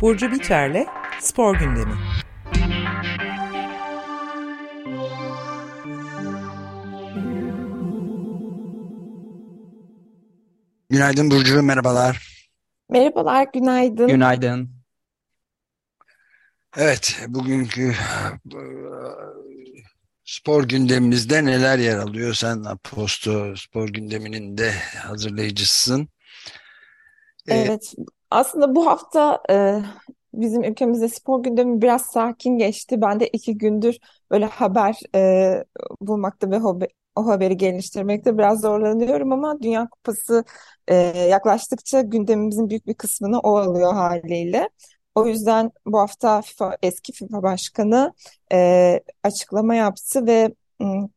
Burcu Biterle Spor Gündemi. Günaydın Burcu, merhabalar. Merhabalar, günaydın. Günaydın. Evet, bugünkü spor gündemimizde neler yer alıyor? Sen Aposto spor gündeminin de hazırlayıcısın. E, evet, aslında bu hafta e, bizim ülkemizde spor gündemi biraz sakin geçti. Ben de iki gündür böyle haber e, bulmakta ve hobi, o haberi geliştirmekte biraz zorlanıyorum ama Dünya Kupası e, yaklaştıkça gündemimizin büyük bir kısmını o alıyor haliyle. O yüzden bu hafta FIFA, eski FIFA Başkanı e, açıklama yaptı ve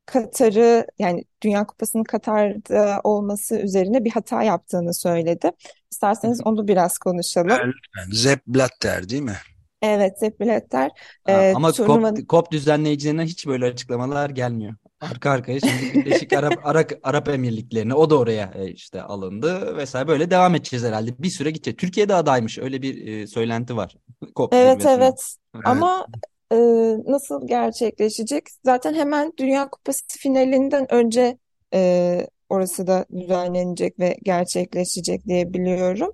Katar'ı yani Dünya Kupası'nın Katar'da olması üzerine bir hata yaptığını söyledi. İsterseniz onu biraz konuşalım. Sepp Blatter değil mi? Evet, Sepp Blatter. E, Ama turnuva... COP, COP düzenleyicilerine hiç böyle açıklamalar gelmiyor. Arka arkaya şimdi Birleşik Arap, Arap, Arap Emirlikleri'ne o da oraya e, işte alındı vesaire böyle devam edeceğiz herhalde. Bir süre gidecek. Türkiye'de adaymış öyle bir e, söylenti var. COP evet evet. evet ama e, nasıl gerçekleşecek? Zaten hemen Dünya Kupası finalinden önce e, orası da düzenlenecek ve gerçekleşecek diye biliyorum.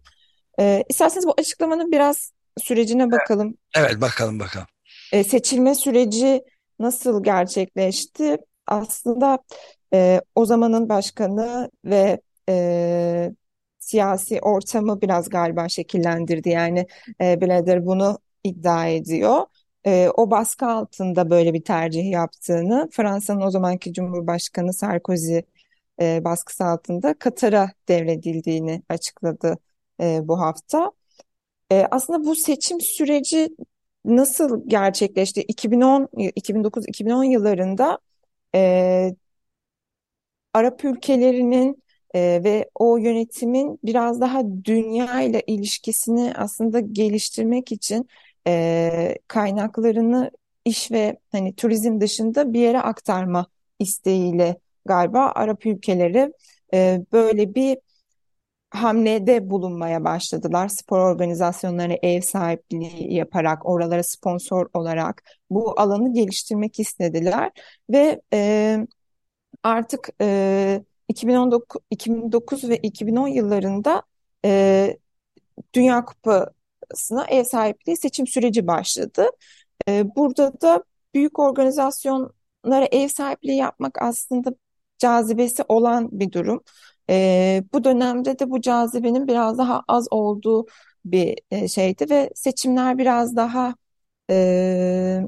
E, isterseniz bu açıklamanın biraz sürecine bakalım. Evet bakalım bakalım. E, seçilme süreci nasıl gerçekleşti? Aslında e, o zamanın başkanı ve e, siyasi ortamı biraz galiba şekillendirdi. Yani e, Blatter bunu iddia ediyor. E, o baskı altında böyle bir tercih yaptığını, Fransa'nın o zamanki Cumhurbaşkanı Sarkozy e, baskısı altında Katar'a devredildiğini açıkladı e, bu hafta. E, aslında bu seçim süreci nasıl gerçekleşti? 2010, 2009-2010 yıllarında e, Arap ülkelerinin e, ve o yönetimin biraz daha dünya ile ilişkisini aslında geliştirmek için e, kaynaklarını iş ve hani turizm dışında bir yere aktarma isteğiyle galiba Arap ülkeleri e, böyle bir hamlede bulunmaya başladılar. Spor organizasyonlarına ev sahipliği yaparak, oralara sponsor olarak bu alanı geliştirmek istediler ve e, artık e, 2019, 2009 ve 2010 yıllarında e, Dünya Kupası'na ev sahipliği seçim süreci başladı. E, burada da büyük organizasyonlara ev sahipliği yapmak aslında cazibesi olan bir durum. E, bu dönemde de bu cazibenin biraz daha az olduğu bir e, şeydi ve seçimler biraz daha e,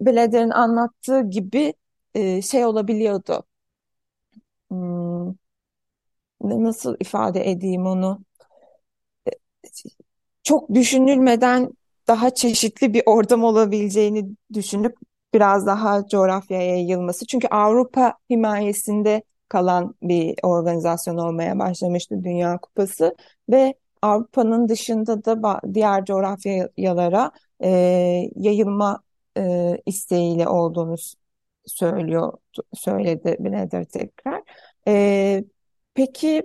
Blader'in anlattığı gibi e, şey olabiliyordu. Hmm, nasıl ifade edeyim onu? E, çok düşünülmeden daha çeşitli bir ortam olabileceğini düşünüp biraz daha coğrafyaya yayılması. Çünkü Avrupa himayesinde kalan bir organizasyon olmaya başlamıştı Dünya Kupası ve Avrupa'nın dışında da diğer coğrafyalara e, yayılma e, isteğiyle olduğunu söylüyor söyledi Binader tekrar. E, peki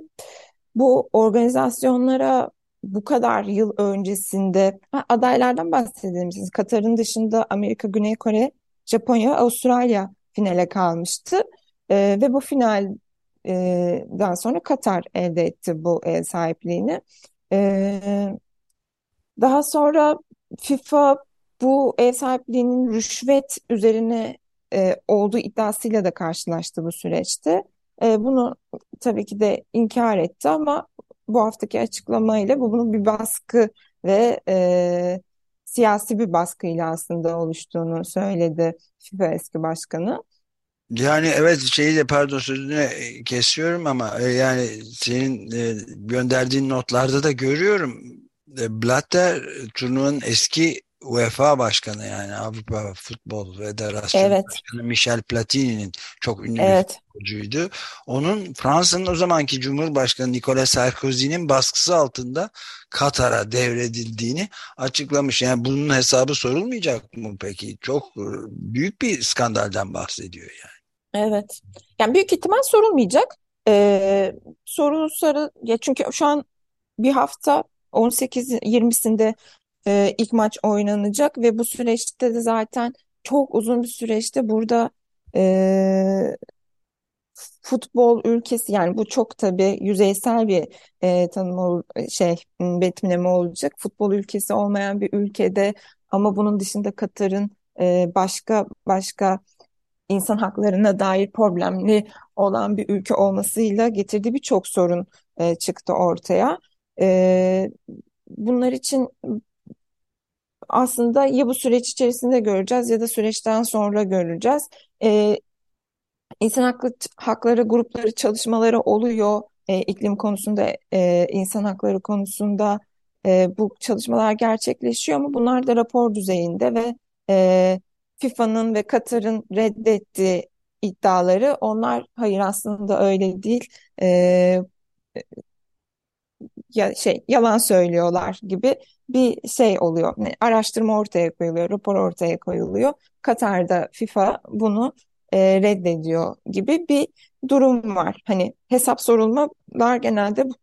bu organizasyonlara bu kadar yıl öncesinde ha, adaylardan bahsedelim. Katar'ın dışında Amerika, Güney Kore, Japonya, Avustralya finale kalmıştı. E, ve bu finalden sonra Katar elde etti bu ev sahipliğini. E, daha sonra FIFA bu ev sahipliğinin rüşvet üzerine e, olduğu iddiasıyla da karşılaştı bu süreçte. E, bunu tabii ki de inkar etti ama bu haftaki açıklamayla bu bunun bir baskı ve e, siyasi bir baskıyla aslında oluştuğunu söyledi FIFA eski başkanı. Yani evet şeyi de pardon sözünü kesiyorum ama e, yani senin e, gönderdiğin notlarda da görüyorum. E, Blatter turnuvanın eski UEFA Başkanı yani Avrupa Futbol Federasyonu evet. Başkanı Michel Platini'nin çok ünlü evet. bir futbolcuydu. Onun Fransa'nın o zamanki Cumhurbaşkanı Nicolas Sarkozy'nin baskısı altında Katar'a devredildiğini açıklamış. Yani bunun hesabı sorulmayacak mı peki? Çok büyük bir skandalden bahsediyor yani. Evet. Yani büyük ihtimal sorulmayacak. Ee, sorulursa ya çünkü şu an bir hafta 18-20'sinde e, ilk maç oynanacak ve bu süreçte de zaten çok uzun bir süreçte burada e, futbol ülkesi yani bu çok tabii yüzeysel bir e, tanım şey betimleme olacak. Futbol ülkesi olmayan bir ülkede ama bunun dışında Katar'ın e, başka başka insan haklarına dair problemli olan bir ülke olmasıyla getirdiği birçok sorun e, çıktı ortaya. E, bunlar için aslında ya bu süreç içerisinde göreceğiz ya da süreçten sonra göreceğiz. E, İnsan haklı, hakları grupları çalışmaları oluyor. E, iklim konusunda, e, insan hakları konusunda e, bu çalışmalar gerçekleşiyor ama bunlar da rapor düzeyinde ve e, FIFA'nın ve Katar'ın reddettiği iddiaları onlar hayır aslında öyle değil. E, ya şey yalan söylüyorlar gibi bir şey oluyor. Yani araştırma ortaya koyuluyor, rapor ortaya koyuluyor. Katar'da FIFA bunu e, reddediyor gibi bir durum var. Hani hesap sorulmalar genelde bu,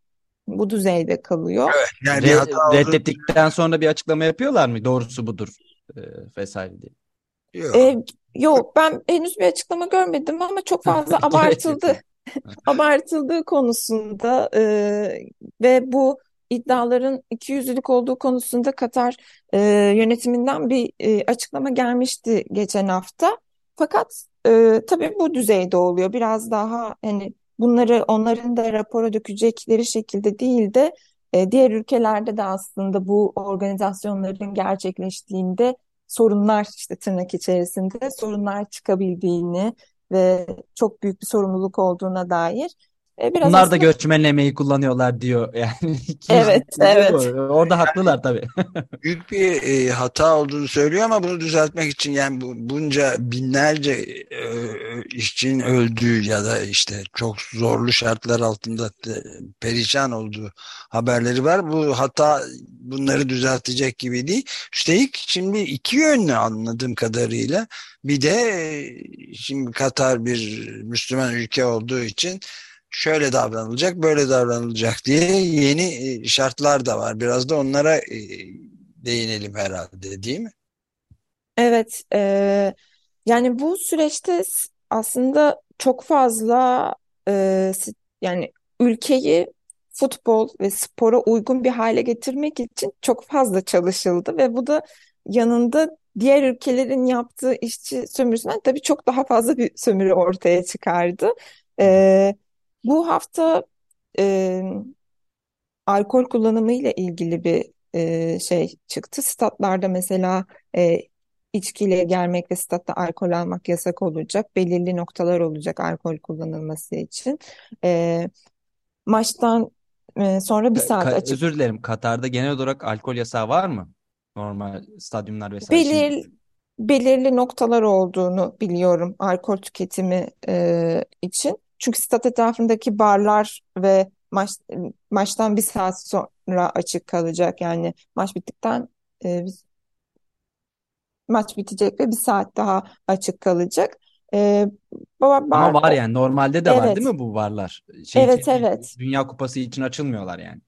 bu düzeyde kalıyor. Evet, yani bir Re- hata olduğunu reddettikten sonra bir açıklama yapıyorlar mı? Doğrusu budur e, vesaire diye. Yok. E, yok ben henüz bir açıklama görmedim ama çok fazla abartıldı. abartıldığı konusunda e, ve bu iddiaların ikiyüzlülük olduğu konusunda Katar e, yönetiminden bir e, açıklama gelmişti geçen hafta. Fakat e, tabii bu düzeyde oluyor. Biraz daha hani bunları onların da rapora dökecekleri şekilde değil de e, diğer ülkelerde de aslında bu organizasyonların gerçekleştiğinde sorunlar işte tırnak içerisinde sorunlar çıkabildiğini ve çok büyük bir sorumluluk olduğuna dair e, biraz Bunlar da aslında göçmenlemeyi kullanıyorlar diyor. Yani evet evet Orada haklılar tabii. büyük bir e, hata olduğunu söylüyor ama bunu düzeltmek için yani bu, bunca binlerce e, işçinin öldüğü ya da işte çok zorlu şartlar altında de, perişan olduğu haberleri var. Bu hata bunları düzeltecek gibi değil. Üstelik şimdi iki yönlü anladığım kadarıyla bir de e, şimdi Katar bir Müslüman ülke olduğu için şöyle davranılacak, böyle davranılacak diye yeni e, şartlar da var. Biraz da onlara e, değinelim herhalde, değil mi? evet e, yani bu süreçte aslında çok fazla e, yani ülkeyi futbol ve spora uygun bir hale getirmek için çok fazla çalışıldı ve bu da yanında diğer ülkelerin yaptığı işçi sömürüsünden tabii çok daha fazla bir sömürü ortaya çıkardı. E, bu hafta e, alkol kullanımı ile ilgili bir e, şey çıktı. Statlarda mesela e, içkiyle gelmek ve statta alkol almak yasak olacak. Belirli noktalar olacak alkol kullanılması için. E, maçtan e, sonra bir saat Ka- açık. özür dilerim. Katar'da genel olarak alkol yasağı var mı? Normal stadyumlar vesaire. Belir, belirli noktalar olduğunu biliyorum alkol tüketimi e, için. Çünkü stat etrafındaki barlar ve maç maçtan bir saat sonra açık kalacak. Yani maç bittikten e, maç bitecek ve bir saat daha açık kalacak. E, bar, bar- ama var yani normalde de var değil evet, mi bu barlar? Şey evet, için, evet, Dünya Kupası için açılmıyorlar yani.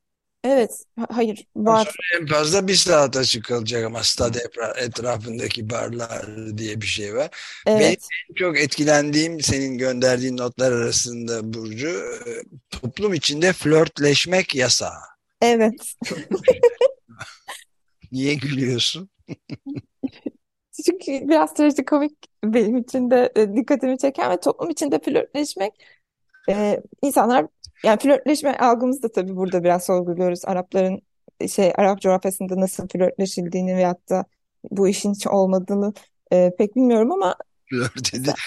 Evet. Ha- Hayır, var. sonra en fazla bir saat açık kalacak ama stad etra- etrafındaki barlar diye bir şey var. Benim Evet, en çok etkilendiğim senin gönderdiğin notlar arasında Burcu, e, toplum içinde flörtleşmek yasağı. evet. Niye gülüyorsun? Çünkü biraz trajikomik benim için de e, dikkatimi çeken ve toplum içinde flörtleşmek e, insanlar yani flörtleşme algımızı da tabii burada biraz sorguluyoruz. Arapların şey Arap coğrafyasında nasıl flörtleşildiğini veyahut da bu işin hiç olmadığını e, pek bilmiyorum ama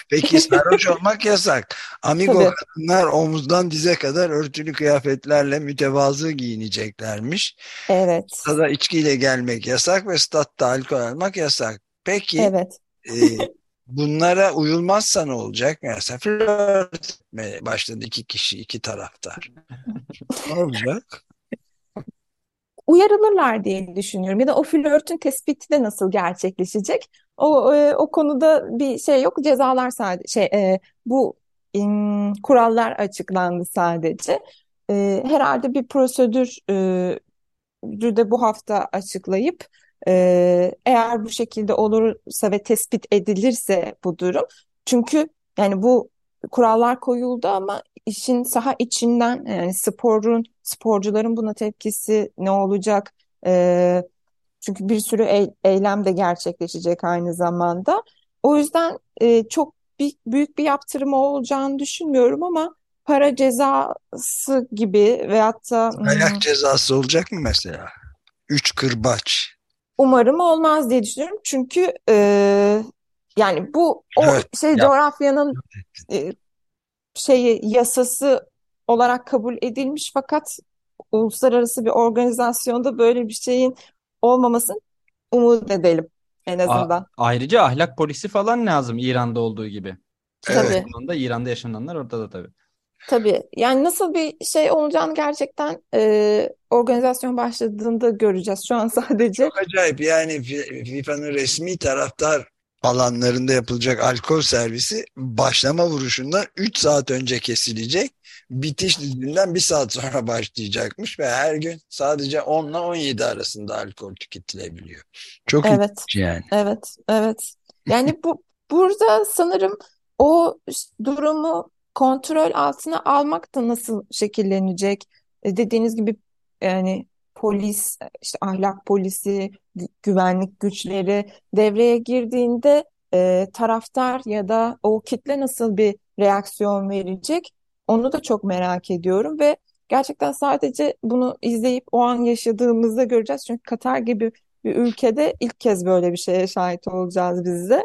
Peki sarhoş olmak yasak. Amigo tabii kadınlar omuzdan dize kadar örtülü kıyafetlerle mütevazı giyineceklermiş. evet Stada içkiyle gelmek yasak ve statta alkol almak yasak. Peki evet e, bunlara uyulmazsa ne olacak? Mesela flört etmeye başladı iki kişi, iki taraftar. Ne olacak? uyarılırlar diye düşünüyorum. Ya da o flörtün tespiti de nasıl gerçekleşecek? O e, o konuda bir şey yok. Cezalar sadece şey e, bu in, kurallar açıklandı sadece. E, herhalde bir prosedür e, de bu hafta açıklayıp e, eğer bu şekilde olursa ve tespit edilirse bu durum çünkü yani bu kurallar koyuldu ama işin saha içinden yani sporun sporcuların buna tepkisi ne olacak? E, çünkü bir sürü e eylem de gerçekleşecek aynı zamanda. O yüzden e, çok bir, büyük bir yaptırım olacağını düşünmüyorum ama para cezası gibi veyahut da ayak hmm, cezası olacak mı mesela? Üç kırbaç. Umarım olmaz diye düşünüyorum. Çünkü e, yani bu o evet, şey ya. coğrafyanın e, şeyi yasası olarak kabul edilmiş fakat uluslararası bir organizasyonda böyle bir şeyin olmamasını umut edelim en azından. A ayrıca ahlak polisi falan lazım İran'da olduğu gibi. Tabii. Evet. İran'da yaşananlar ortada tabii. Tabii yani nasıl bir şey olacağını gerçekten e, organizasyon başladığında göreceğiz. Şu an sadece Çok acayip yani FIFA'nın resmi taraftar alanlarında yapılacak alkol servisi başlama vuruşundan 3 saat önce kesilecek. Bitiş dizinden 1 saat sonra başlayacakmış ve her gün sadece 10 ile 17 arasında alkol tüketilebiliyor. Çok evet, yani. Evet, evet. Yani bu burada sanırım o durumu kontrol altına almak da nasıl şekillenecek? E, dediğiniz gibi yani polis, işte ahlak polisi, güvenlik güçleri devreye girdiğinde e, taraftar ya da o kitle nasıl bir reaksiyon verecek? Onu da çok merak ediyorum ve gerçekten sadece bunu izleyip o an yaşadığımızda göreceğiz. Çünkü Katar gibi bir ülkede ilk kez böyle bir şeye şahit olacağız biz de.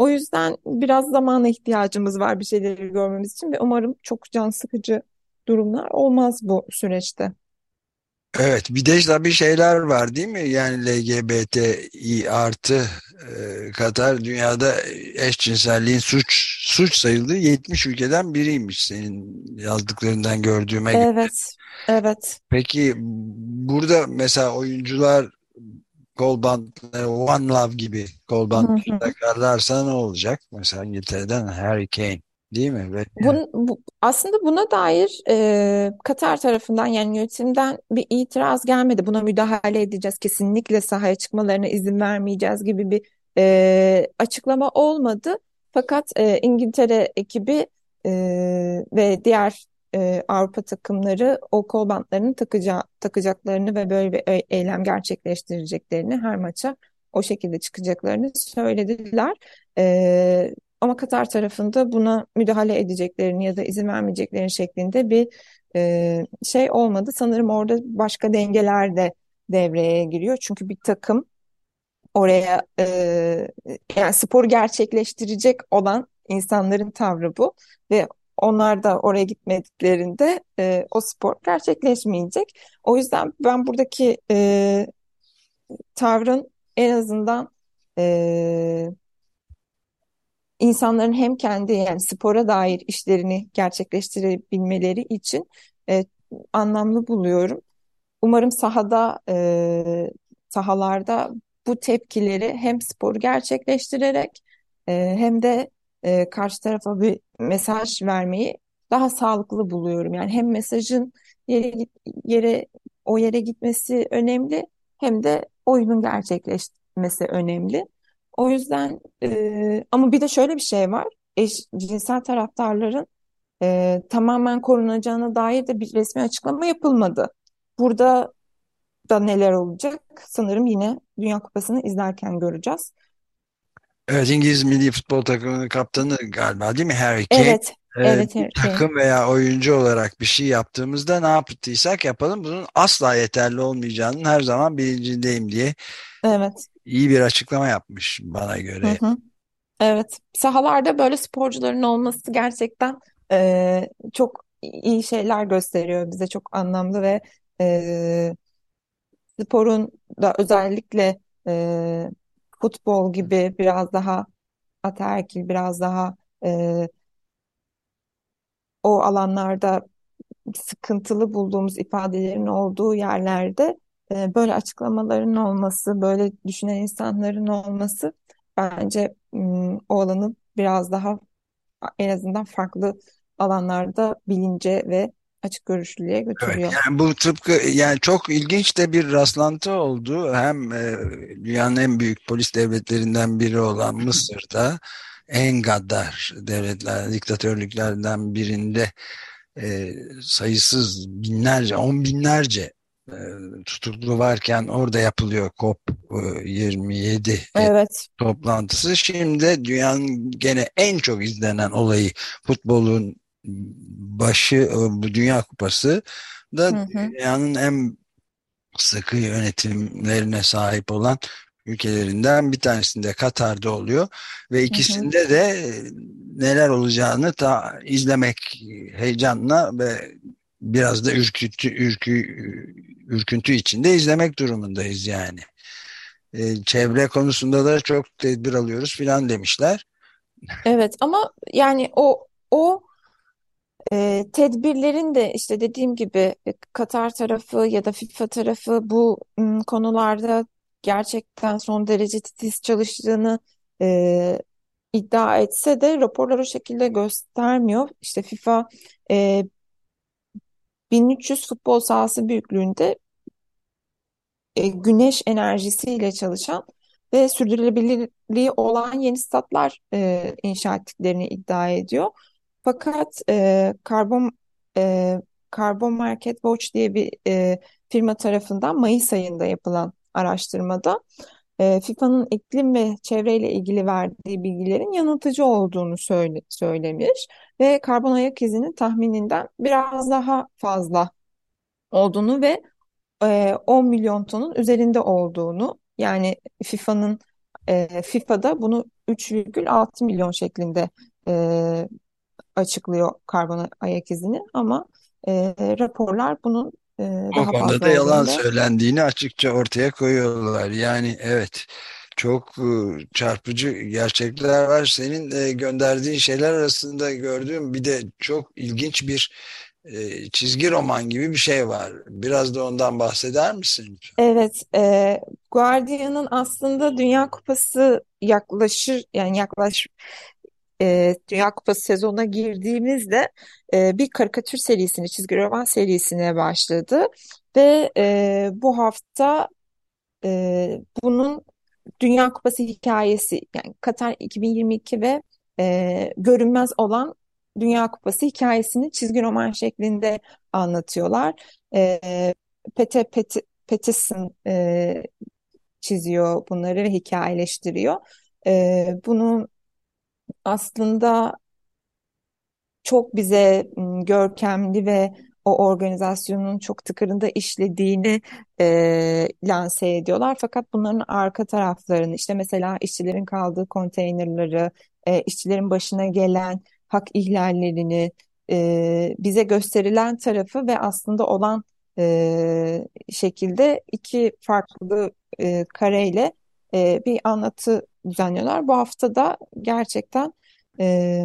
O yüzden biraz zamana ihtiyacımız var bir şeyleri görmemiz için ve umarım çok can sıkıcı durumlar olmaz bu süreçte. Evet bir de tabii şeyler var değil mi? Yani LGBTİ artı e, Katar dünyada eşcinselliğin suç suç sayıldığı 70 ülkeden biriymiş senin yazdıklarından gördüğüme göre. Evet, evet. Peki burada mesela oyuncular kol bantları One Love gibi kol bantları takarlarsa ne olacak? Mesela İngiltere'den Harry Kane değil mi? Ve Bun, bu, aslında buna dair e, Katar tarafından yani yönetimden bir itiraz gelmedi. Buna müdahale edeceğiz, kesinlikle sahaya çıkmalarına izin vermeyeceğiz gibi bir e, açıklama olmadı. Fakat e, İngiltere ekibi e, ve diğer e, Avrupa takımları o kol bantlarını takacağı, takacaklarını ve böyle bir eylem gerçekleştireceklerini her maça o şekilde çıkacaklarını söylediler. E, ama Katar tarafında buna müdahale edeceklerini ya da izin vermeyeceklerini şeklinde bir e, şey olmadı. Sanırım orada başka dengeler de devreye giriyor. Çünkü bir takım oraya e, yani sporu gerçekleştirecek olan insanların tavrı bu ve onlar da oraya gitmediklerinde e, o spor gerçekleşmeyecek. O yüzden ben buradaki e, tavrın en azından e, insanların hem kendi yani spora dair işlerini gerçekleştirebilmeleri için e, anlamlı buluyorum. Umarım sahada e, sahalarda bu tepkileri hem sporu gerçekleştirerek e, hem de e, karşı tarafa bir mesaj vermeyi daha sağlıklı buluyorum. Yani hem mesajın yere yere o yere gitmesi önemli hem de oyunun gerçekleşmesi önemli. O yüzden e, ama bir de şöyle bir şey var. Eş, cinsel taraftarların e, tamamen korunacağına dair de bir resmi açıklama yapılmadı. Burada da neler olacak sanırım yine Dünya Kupası'nı izlerken göreceğiz. Evet İngiliz milli futbol takımının kaptanı galiba değil mi Harry Kane? Evet. Ee, evet, Harry takım veya oyuncu olarak bir şey yaptığımızda ne yaptıysak yapalım bunun asla yeterli olmayacağının her zaman bilincindeyim diye Evet. iyi bir açıklama yapmış bana göre. Hı hı. Evet. Sahalarda böyle sporcuların olması gerçekten e, çok iyi şeyler gösteriyor bize çok anlamlı ve e, sporun da özellikle e, futbol gibi biraz daha ataerkil, biraz daha e, o alanlarda sıkıntılı bulduğumuz ifadelerin olduğu yerlerde e, böyle açıklamaların olması, böyle düşünen insanların olması bence o alanı biraz daha en azından farklı alanlarda bilince ve açık görüşlülüğe götürüyor. Evet, yani bu tıpkı yani çok ilginç de bir rastlantı oldu. Hem e, dünyanın en büyük polis devletlerinden biri olan Mısır'da en gaddar devletler, diktatörlüklerden birinde e, sayısız binlerce, on binlerce e, tutuklu varken orada yapılıyor COP 27 e, evet. toplantısı. Şimdi dünyanın gene en çok izlenen olayı futbolun başı e, bu Dünya Kupası da hı hı. dünyanın en sıkı yönetimlerine sahip olan ülkelerinden bir tanesinde Katar'da oluyor ve ikisinde hı hı. de neler olacağını ta izlemek heyecanla ve biraz da ürkütü, ürkü, ürküntü içinde izlemek durumundayız yani. Ee, çevre konusunda da çok tedbir alıyoruz filan demişler. Evet ama yani o o e, tedbirlerin de işte dediğim gibi Katar tarafı ya da FIFA tarafı bu m, konularda gerçekten son derece titiz çalıştığını e, iddia etse de raporlar o şekilde göstermiyor. İşte FIFA e, 1300 futbol sahası büyüklüğünde e, güneş enerjisiyle çalışan ve sürdürülebilirliği olan yeni statlar e, inşa ettiklerini iddia ediyor. Fakat e, Carbon e, Carbon Market Watch diye bir e, firma tarafından Mayıs ayında yapılan araştırmada e, FIFA'nın iklim ve çevreyle ilgili verdiği bilgilerin yanıltıcı olduğunu söyle, söylemiş ve karbon ayak izinin tahmininden biraz daha fazla olduğunu ve e, 10 milyon tonun üzerinde olduğunu yani FIFA'nın e, FIFA'da bunu 3,6 milyon şeklinde e, açıklıyor karbon ayak izini ama e, raporlar bunun e, daha o konuda da yalan söylendiğini açıkça ortaya koyuyorlar. Yani evet çok e, çarpıcı gerçekler var. Senin gönderdiğin şeyler arasında gördüğüm bir de çok ilginç bir e, çizgi roman gibi bir şey var. Biraz da ondan bahseder misin? Evet, e, Guardian'ın aslında Dünya Kupası yaklaşır yani yaklaş e, Dünya Kupası sezonuna girdiğimizde e, bir karikatür serisini, çizgi roman serisine başladı ve e, bu hafta e, bunun Dünya Kupası hikayesi yani Katar 2022 ve e, görünmez olan Dünya Kupası hikayesini çizgi roman şeklinde anlatıyorlar. E, Pete Pet Peterson e, çiziyor bunları ve hikayeleştiriyor. E, bunun aslında çok bize görkemli ve o organizasyonun çok tıkırında işlediğini e, lanse ediyorlar. Fakat bunların arka taraflarını işte mesela işçilerin kaldığı konteynerları, e, işçilerin başına gelen hak ihlallerini e, bize gösterilen tarafı ve aslında olan e, şekilde iki farklı e, kareyle e, bir anlatı düzenliyorlar. Bu hafta da gerçekten e,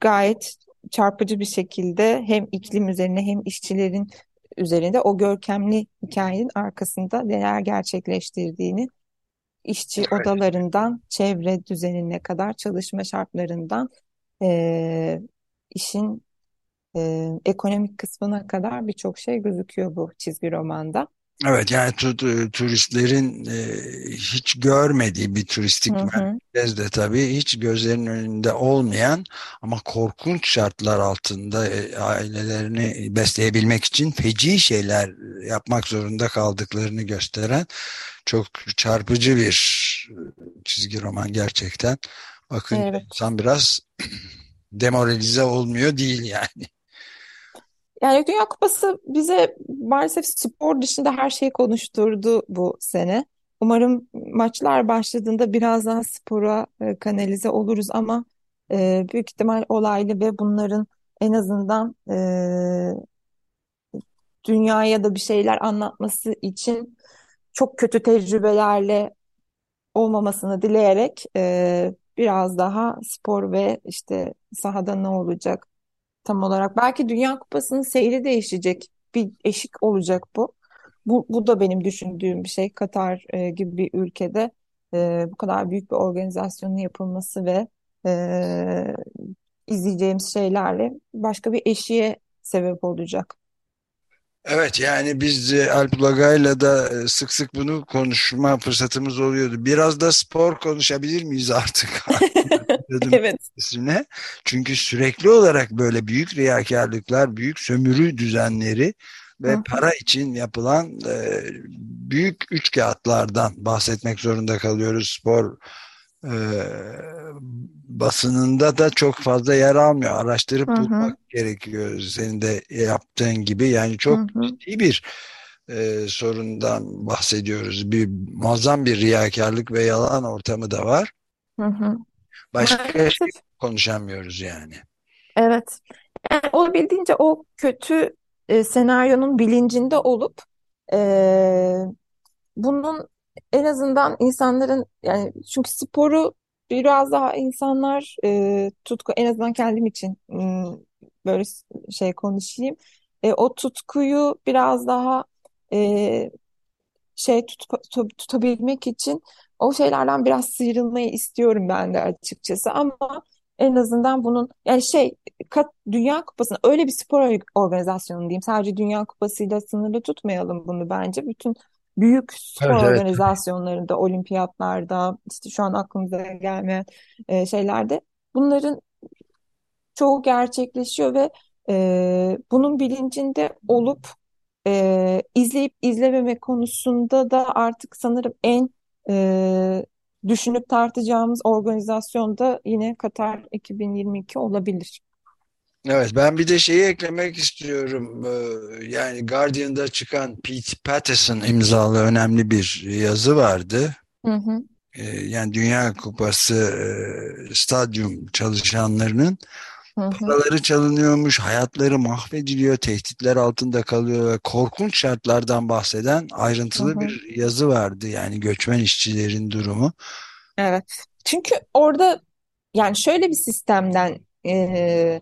gayet çarpıcı bir şekilde hem iklim üzerine hem işçilerin üzerinde o görkemli hikayenin arkasında neler gerçekleştirdiğini işçi odalarından çevre düzenine kadar çalışma şartlarından e, işin e, ekonomik kısmına kadar birçok şey gözüküyor bu çizgi romanda. Evet yani tu turistlerin e, hiç görmediği bir turistik merkez de tabii hiç gözlerinin önünde olmayan ama korkunç şartlar altında e, ailelerini besleyebilmek için feci şeyler yapmak zorunda kaldıklarını gösteren çok çarpıcı bir çizgi roman gerçekten. Bakın evet. insan biraz demoralize olmuyor değil yani. Yani Dünya Kupası bize maalesef spor dışında her şeyi konuşturdu bu sene. Umarım maçlar başladığında biraz daha spora e, kanalize oluruz ama e, büyük ihtimal olaylı ve bunların en azından e, dünyaya da bir şeyler anlatması için çok kötü tecrübelerle olmamasını dileyerek e, biraz daha spor ve işte sahada ne olacak tam olarak. Belki Dünya Kupası'nın seyri değişecek. Bir eşik olacak bu. bu, bu da benim düşündüğüm bir şey. Katar e, gibi bir ülkede e, bu kadar büyük bir organizasyonun yapılması ve e, izleyeceğimiz şeylerle başka bir eşiğe sebep olacak. Evet yani biz Alp Lagay'la da e, sık sık bunu konuşma fırsatımız oluyordu. Biraz da spor konuşabilir miyiz artık? Evet. Üstüne. Çünkü sürekli olarak böyle büyük riyakarlıklar, büyük sömürü düzenleri ve Hı. para için yapılan e, büyük üç kağıtlardan bahsetmek zorunda kalıyoruz spor e, basınında da çok fazla yer almıyor. Araştırıp Hı -hı. bulmak gerekiyor senin de yaptığın gibi. Yani çok Hı -hı. ciddi bir e, sorundan bahsediyoruz. Bir muazzam bir riyakarlık ve yalan ortamı da var. Hı -hı. Başka şey konuşamıyoruz yani. Evet. Yani olabildiğince o kötü e, senaryonun bilincinde olup e, bunun en azından insanların yani çünkü sporu biraz daha insanlar e, tutku en azından kendim için böyle şey konuşayım. E, o tutkuyu biraz daha e, şey tut, tut, tutabilmek için o şeylerden biraz sıyrılmayı istiyorum ben de açıkçası. Ama en azından bunun yani şey kat, Dünya Kupası'nda öyle bir spor organizasyonu diyeyim. Sadece Dünya Kupası'yla sınırlı tutmayalım bunu bence. Bütün büyük spor evet, evet. organizasyonlarında, olimpiyatlarda, işte şu an aklımıza gelmeyen e, şeylerde bunların çoğu gerçekleşiyor ve e, bunun bilincinde olup e, izleyip izlememe konusunda da artık sanırım en e, düşünüp tartacağımız organizasyonda yine Katar 2022 olabilir. Evet ben bir de şeyi eklemek istiyorum. Ee, yani Guardian'da çıkan Pete Patterson imzalı önemli bir yazı vardı. Hı hı. Ee, yani Dünya Kupası e, stadyum çalışanlarının hı hı. paraları çalınıyormuş, hayatları mahvediliyor, tehditler altında kalıyor ve korkunç şartlardan bahseden ayrıntılı hı hı. bir yazı vardı. Yani göçmen işçilerin durumu. Evet. Çünkü orada yani şöyle bir sistemden e,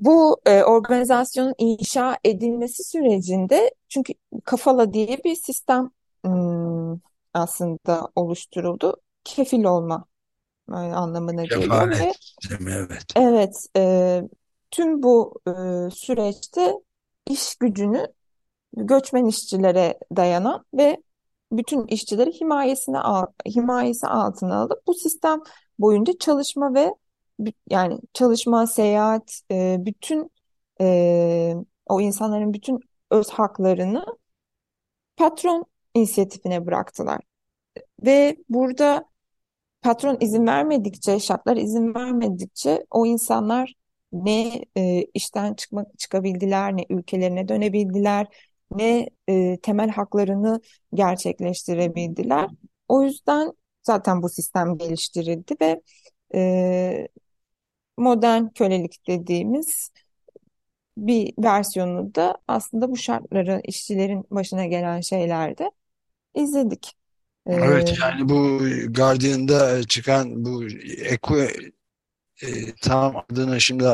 bu e, organizasyonun inşa edilmesi sürecinde çünkü kafala diye bir sistem ım, aslında oluşturuldu. Kefil olma e, anlamına geliyor ve evet. Evet, e, tüm bu e, süreçte iş gücünü göçmen işçilere dayanan ve bütün işçileri himayesine himayesi altına alıp bu sistem boyunca çalışma ve yani çalışma, seyahat, e, bütün e, o insanların bütün öz haklarını patron inisiyatifine bıraktılar. Ve burada patron izin vermedikçe, şartlar izin vermedikçe o insanlar ne e, işten çıkmak çıkabildiler, ne ülkelerine dönebildiler, ne e, temel haklarını gerçekleştirebildiler. O yüzden zaten bu sistem geliştirildi ve e, modern kölelik dediğimiz bir versiyonu da aslında bu şartları işçilerin başına gelen şeylerde izledik. Evet ee, yani bu Guardian'da çıkan bu Eco e, tam adını şimdi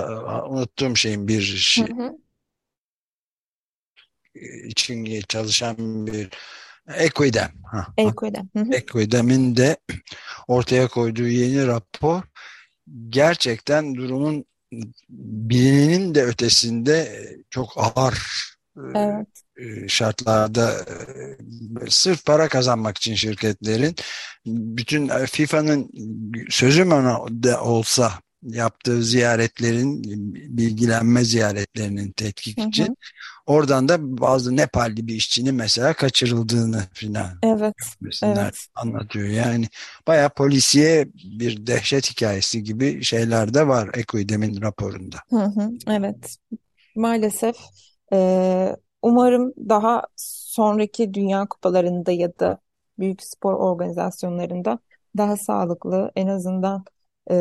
unuttuğum şeyin bir şey, hı hı. için çalışan bir Equidem. Ha. Equidem. Hı hı. Equidem'in de ortaya koyduğu yeni rapor gerçekten durumun bilinenin de ötesinde çok ağır e, evet. şartlarda e, sırf para kazanmak için şirketlerin bütün e, FIFA'nın sözüm ona da olsa yaptığı ziyaretlerin bilgilenme ziyaretlerinin tetkik hı hı. için oradan da bazı Nepalli bir işçinin mesela kaçırıldığını filan evet, evet. anlatıyor. Yani baya polisiye bir dehşet hikayesi gibi şeyler de var Ekoidem'in raporunda. Hı hı, evet maalesef e, umarım daha sonraki dünya kupalarında ya da büyük spor organizasyonlarında daha sağlıklı en azından e,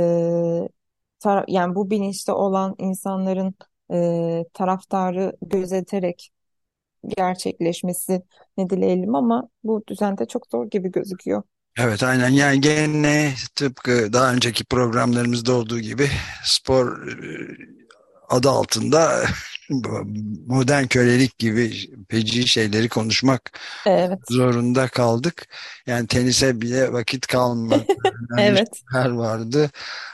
yani bu bilinçte olan insanların e, taraftarı gözeterek gerçekleşmesi ne dileyelim ama bu düzende çok zor gibi gözüküyor. Evet aynen yani gene tıpkı daha önceki programlarımızda olduğu gibi spor e, adı altında modern kölelik gibi feci şeyleri konuşmak Evet. zorunda kaldık. Yani tenise bile vakit kalmadı. Evet. şeyler vardı.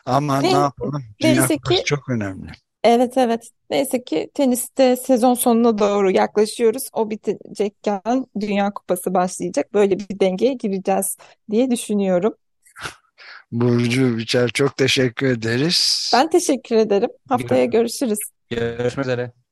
Ama ne Neyse, yapalım? Dünya ki çok önemli. evet evet. Neyse ki teniste sezon sonuna doğru yaklaşıyoruz. O bitecekken Dünya Kupası başlayacak. Böyle bir dengeye gireceğiz diye düşünüyorum. Burcu Biçer çok teşekkür ederiz. Ben teşekkür ederim. Haftaya görüşürüz. Görüşmek üzere.